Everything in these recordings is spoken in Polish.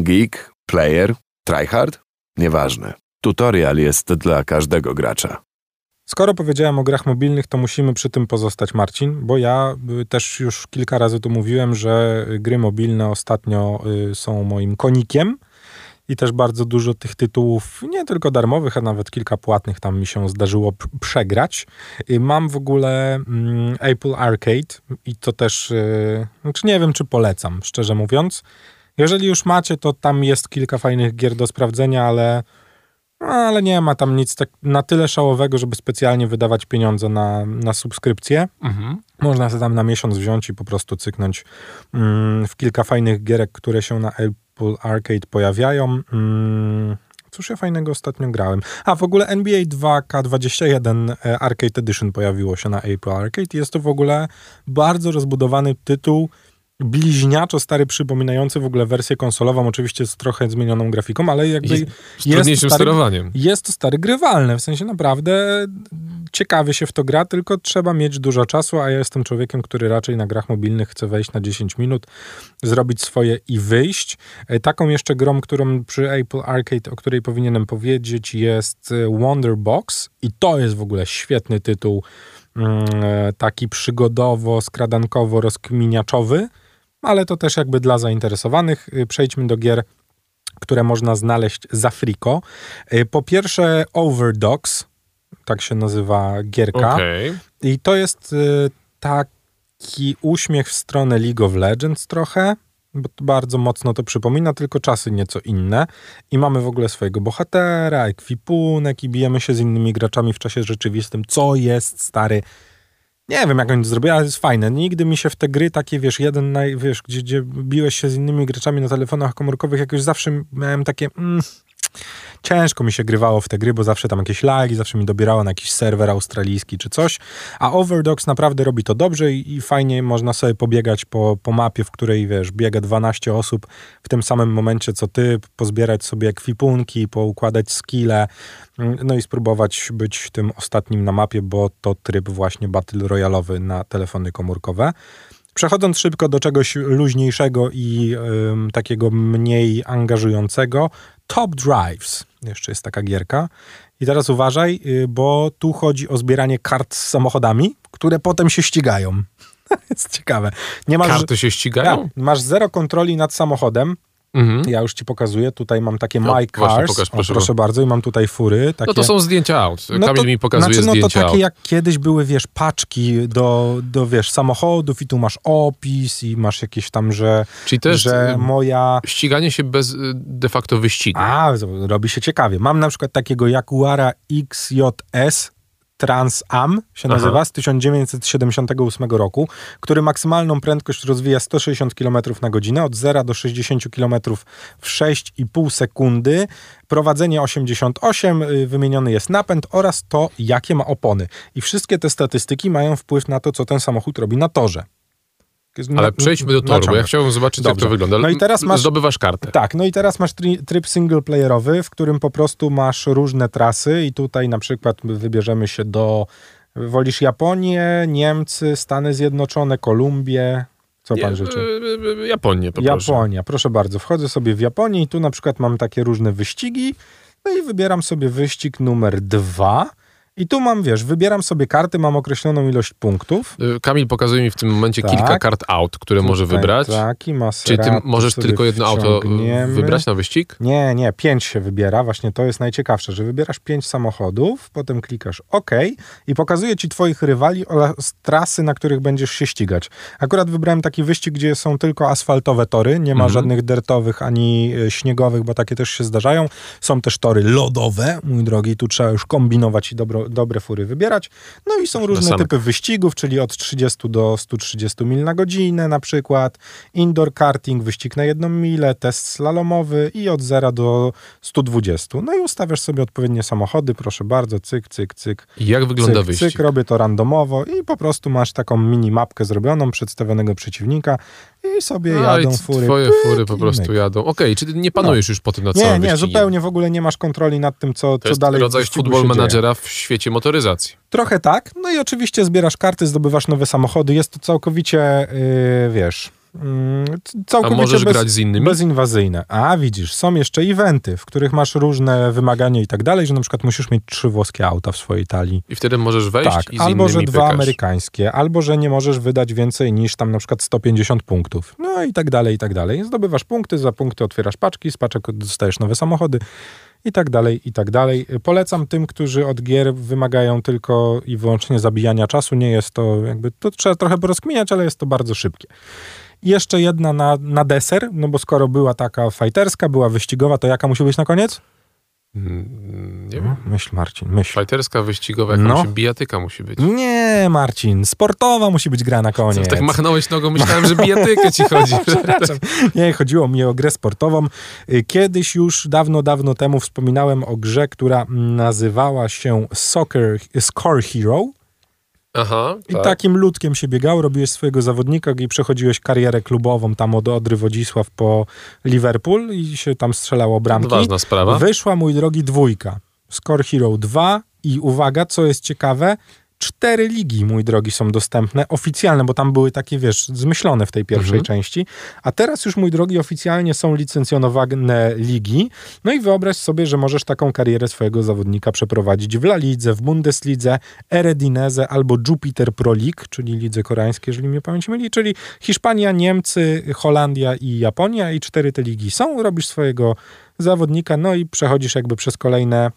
Geek, player, tryhard? Nieważne. Tutorial jest dla każdego gracza. Skoro powiedziałem o grach mobilnych, to musimy przy tym pozostać, Marcin, bo ja y, też już kilka razy tu mówiłem, że gry mobilne ostatnio y, są moim konikiem i też bardzo dużo tych tytułów, nie tylko darmowych, a nawet kilka płatnych tam mi się zdarzyło przegrać. Y, mam w ogóle mm, Apple Arcade i to też, znaczy nie wiem, czy polecam, szczerze mówiąc. Jeżeli już macie, to tam jest kilka fajnych gier do sprawdzenia, ale no, ale nie ma tam nic tak na tyle szałowego, żeby specjalnie wydawać pieniądze na, na subskrypcję. Mhm. Można sobie tam na miesiąc wziąć i po prostu cyknąć mm, w kilka fajnych gierek, które się na Apple Arcade pojawiają. Mm, Cóż ja fajnego ostatnio grałem? A w ogóle NBA 2K21 e, Arcade Edition pojawiło się na Apple Arcade. Jest to w ogóle bardzo rozbudowany tytuł bliźniaczo stary, przypominający w ogóle wersję konsolową, oczywiście z trochę zmienioną grafiką, ale jakby jest, jest, stary, sterowaniem. jest to stary grywalne, w sensie naprawdę ciekawie się w to gra, tylko trzeba mieć dużo czasu, a ja jestem człowiekiem, który raczej na grach mobilnych chce wejść na 10 minut, zrobić swoje i wyjść. E, taką jeszcze grą, którą przy Apple Arcade, o której powinienem powiedzieć, jest e, Wonder Box i to jest w ogóle świetny tytuł, mm, e, taki przygodowo, skradankowo, rozkminiaczowy, ale to też jakby dla zainteresowanych. Y, przejdźmy do gier, które można znaleźć za friko. Y, po pierwsze Overdogs, tak się nazywa gierka. Okay. I to jest y, taki uśmiech w stronę League of Legends trochę, bo bardzo mocno to przypomina, tylko czasy nieco inne. I mamy w ogóle swojego bohatera, ekwipunek i bijemy się z innymi graczami w czasie rzeczywistym, co jest stary nie wiem, jak oni to zrobili, ale jest fajne. Nigdy mi się w te gry takie, wiesz, jeden, wiesz, gdzie, gdzie biłeś się z innymi graczami na telefonach komórkowych, jakoś zawsze miałem takie... Mm, ciężko mi się grywało w te gry, bo zawsze tam jakieś lagi, zawsze mi dobierało na jakiś serwer australijski czy coś, a Overdogs naprawdę robi to dobrze i, i, fajnie można sobie pobiegać po, po mapie, w której, wiesz, biega 12 osób w tym samym momencie co ty, pozbierać sobie ekwipunki, poukładać skille, mm, no i spróbować być tym ostatnim na mapie, bo to tryb właśnie battle royalowy na telefony komórkowe. Przechodząc szybko do czegoś luźniejszego i y, takiego mniej angażującego, Top Drives. Jeszcze jest taka gierka. I teraz uważaj, y, bo tu chodzi o zbieranie kart z samochodami, które potem się ścigają. jest ciekawe. Nie masz, Karty się ścigają? Ja, masz zero kontroli nad samochodem, Mhm. Ja już ci pokazuję, tutaj mam takie no, My Cars, pokaż, proszę, o, proszę bardzo, i mam tutaj fury. Takie... No to są zdjęcia aut, no Kamil to, mi pokazuje znaczy, no zdjęcia to takie jak kiedyś były, wiesz, paczki do, do, wiesz, samochodów i tu masz opis i masz jakieś tam, że, Czyli jest że moja... ściganie się bez y, de facto wyścigu. A, robi się ciekawie. Mam na przykład takiego Jaguara XJS Trans Am się Aha. nazywa, z 1978 roku, który maksymalną prędkość rozwija 160 km na godzinę, od 0 do 60 km w 6,5 sekundy. Prowadzenie 88, y, wymieniony jest napęd oraz to, jakie ma opony. I wszystkie te statystyki mają wpływ na to, co ten samochód robi na torze. Ale przejdźmy do toru, bo ja chciałbym zobaczyć, Dobrze. jak to wygląda. No i teraz masz, Zdobywasz kartę. Tak, no i teraz masz tri, tryb singleplayerowy, w którym po prostu masz różne trasy i tutaj na przykład wybierzemy się do... Wolisz Japonię, Niemcy, Stany Zjednoczone, Kolumbię, co pan życzy? E, e, Japonię, poproszę. Japonia, proszę bardzo. Wchodzę sobie w Japonię i tu na przykład mam takie różne wyścigi. No i wybieram sobie wyścig numer dwa. I tu mam, wiesz, wybieram sobie karty, mam określoną ilość punktów. Y, Kamil pokazuje mi w tym momencie tak. kilka kart aut, które Tutaj może wybrać. Taki Czy ty możesz tylko jedno auto wybrać na wyścig? Nie, nie, pięć się wybiera. Właśnie to jest najciekawsze, że wybierasz pięć samochodów, potem klikasz OK i pokazuje ci twoich rywali oraz trasy, na których będziesz się ścigać. Akurat wybrałem taki wyścig, gdzie są tylko asfaltowe tory, nie ma mhm. żadnych dertowych ani e, śniegowych, bo takie też się zdarzają. Są też tory lodowe, mój drogi, tu trzeba już kombinować i dobro dobre fury wybierać. No i są różne typy wyścigów, czyli od 30 do 130 mil na godzinę na przykład, indoor karting, wyścig na jedną milę, test slalomowy i od 0 do 120. No i ustawiasz sobie odpowiednie samochody, proszę bardzo, cyk, cyk, cyk. I jak wygląda cyk, wyścig? Cyk, robię to randomowo i po prostu masz taką mini mapkę zrobioną przedstawionego przeciwnika i sobie no, jadą i fury. Twoje fury po prostu jadą. Okej, okay, czyli nie panujesz no. już po tym na całym Nie, nie, zupełnie w ogóle nie masz kontroli nad tym, co, to co dalej To rodzaj football managera w świecie motoryzacji. Trochę tak. No i oczywiście zbierasz karty, zdobywasz nowe samochody. Jest to całkowicie, yy, wiesz, całkowicie A możesz bez, grać z innymi? Bezinwazyjne. A widzisz, są jeszcze eventy, w których masz różne wymagania i tak dalej, że na przykład musisz mieć trzy włoskie auta w swojej talii. I wtedy możesz wejść tak, i z albo że dwa pykasz. amerykańskie, albo że nie możesz wydać więcej niż tam na przykład 150 punktów. No i tak dalej, i tak dalej. Zdobywasz punkty, za punkty otwierasz paczki, z paczek dostajesz nowe samochody i tak dalej, i tak dalej. Polecam tym, którzy od gier wymagają tylko i wyłącznie zabijania czasu. Nie jest to jakby, to trzeba trochę porozkminiać, ale jest to bardzo szybkie. Jeszcze jedna na, na deser, no bo skoro była taka fighterska, była wyścigowa, to jaka musi być na koniec? Mm, nie wiem. Myśl, Marcin, myśl. Fajterska, wyścigowa, no. musi, bijatyka musi być. Nie, Marcin, sportowa musi być gra na koniec. tak machnąłeś nogą, myślałem, że bijatykę ci chodzi. nie, chodziło mi o grę sportową. Y, kiedyś już, dawno, dawno temu wspominałem o grze, która nazywała się Soccer Score Hero. Aha, I tak. takim ludkiem się biegał, robiłeś swojego zawodnika i przechodziłeś karierę klubową tam od Odry Wodzisław po Liverpool i się tam strzelało bramki. Ważna sprawa. Wyszła, mój drogi, dwójka. Score Hero 2 i uwaga, co jest ciekawe, cztery ligi, mój drogi, są dostępne, oficjalne, bo tam były takie, wiesz, zmyślone w tej pierwszej mhm. części, a teraz już, mój drogi, oficjalnie są licencjonowane ligi, no i wyobraź sobie, że możesz taką karierę swojego zawodnika przeprowadzić w La Lidze, w Bundeslidze, Eredineze albo Jupiter Pro League, czyli lidze koreańskiej, jeżeli mnie pamięć myli, czyli Hiszpania, Niemcy, Holandia i Japonia. I cztery te ligi są, robisz swojego zawodnika, no i przechodzisz jakby przez kolejne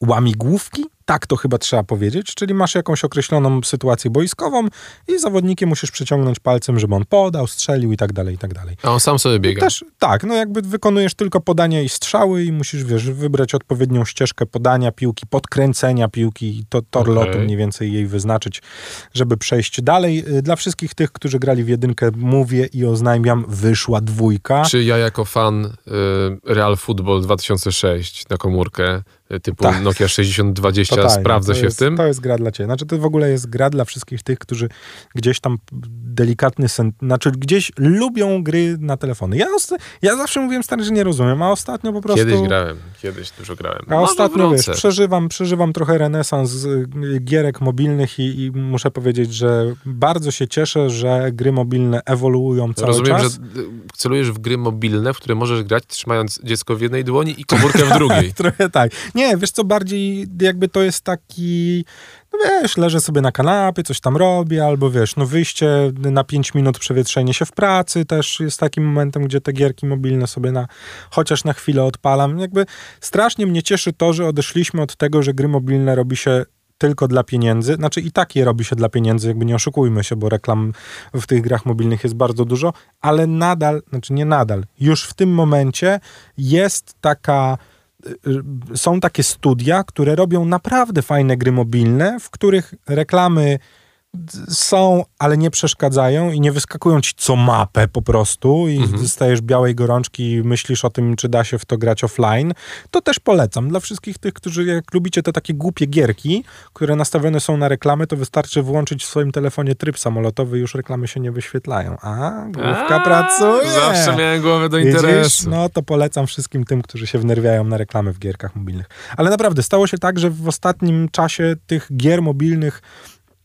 łamigłówki, tak to chyba trzeba powiedzieć, czyli masz jakąś określoną sytuację boiskową i zawodnikiem musisz przyciągnąć palcem, żeby on podał, strzelił i tak dalej, i tak dalej. A on sam sobie biega. Też, tak, no jakby wykonujesz tylko podania i strzały i musisz, wiesz, wybrać odpowiednią ścieżkę podania piłki, podkręcenia piłki i to tor okay. lotu mniej więcej jej wyznaczyć, żeby przejść dalej. Y, dla wszystkich tych, którzy grali w jedynkę, mówię i oznajmiam, wyszła dwójka. Czy ja jako fan y, Real Football 2006 na komórkę typu tak. Nokia 6020 Totalnie. sprawdza się jest, w tym? To jest gra dla ciebie. Znaczy to w ogóle jest gra dla wszystkich tych, którzy gdzieś tam delikatny sen, znaczy gdzieś lubią gry na telefony. Ja, ja zawsze mówiłem stary, że nie rozumiem, a ostatnio po prostu... Kiedyś grałem, kiedyś dużo grałem. A Może ostatnio, wiesz, przeżywam, przeżywam trochę renesans y, gierek mobilnych i, i, muszę powiedzieć, że bardzo się cieszę, że gry mobilne ewoluują cały Rozumiem, czas. Rozumiem, że celujesz w gry mobilne, w które możesz grać trzymając dziecko w jednej dłoni i komórkę w drugiej. trochę tak. Nie, wiesz co, bardziej jakby to jest taki, no wiesz, leżę sobie na kanapie, coś tam robię, albo wiesz, no wyjście na 5 minut, przewietrzenie się w pracy też jest takim momentem, gdzie te gierki mobilne sobie na, chociaż na chwilę odpalam. Jakby strasznie mnie cieszy to, że odeszliśmy od tego, że gry mobilne robi się tylko dla pieniędzy. Znaczy i tak je robi się dla pieniędzy, jakby nie oszukujmy się, bo reklam w tych grach mobilnych jest bardzo dużo, ale nadal, znaczy nie nadal, już w tym momencie jest taka są takie studia, które robią naprawdę fajne gry mobilne, w których reklamy są, ale nie przeszkadzają i nie wyskakują ci co mapę po prostu i mhm. dostajesz białej gorączki i myślisz o tym, czy da się w to grać offline, to też polecam. Dla wszystkich tych, którzy jak lubicie te takie głupie gierki, które nastawione są na reklamy, to wystarczy włączyć w swoim telefonie tryb samolotowy i już reklamy się nie wyświetlają. A, główka A, pracuje. Zawsze miałem głowę do interesu. No to polecam wszystkim tym, którzy się wnerwiają na reklamy w gierkach mobilnych. Ale naprawdę, stało się tak, że w ostatnim czasie tych gier mobilnych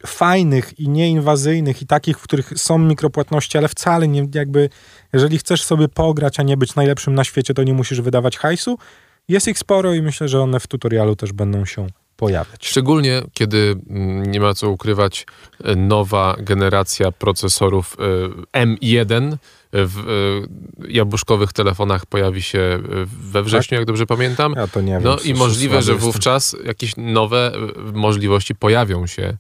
fajnych i nieinwazyjnych i takich, w których są mikropłatności, ale wcale nie jakby, jeżeli chcesz sobie pograć, a nie być najlepszym na świecie, to nie musisz wydawać hajsu. Jest ich sporo i myślę, że one w tutorialu też będą się pojawiać. Szczególnie, kiedy mm, nie ma co ukrywać, e, nowa generacja procesorów e, M1 w e, jabłuszkowych telefonach pojawi się we wrześniu, tak? jak dobrze pamiętam. Ja to nie wiem. No i możliwe, że wówczas jakieś nowe możliwości pojawią się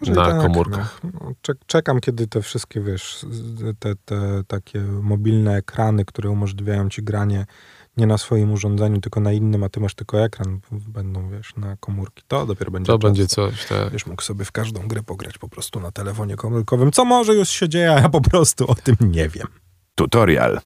na tak, komórkach. No, czekam, kiedy te wszystkie, wiesz, te, te takie mobilne ekrany, które umożliwiają ci granie nie na swoim urządzeniu, tylko na innym, a ty masz tylko ekran, będą, wiesz, na komórki. To dopiero będzie To czas. będzie coś, tak. Wiesz, mógł sobie w każdą grę pograć po prostu na telefonie komórkowym, co może już się dzieje, a ja po prostu o tym nie wiem. Tutorial.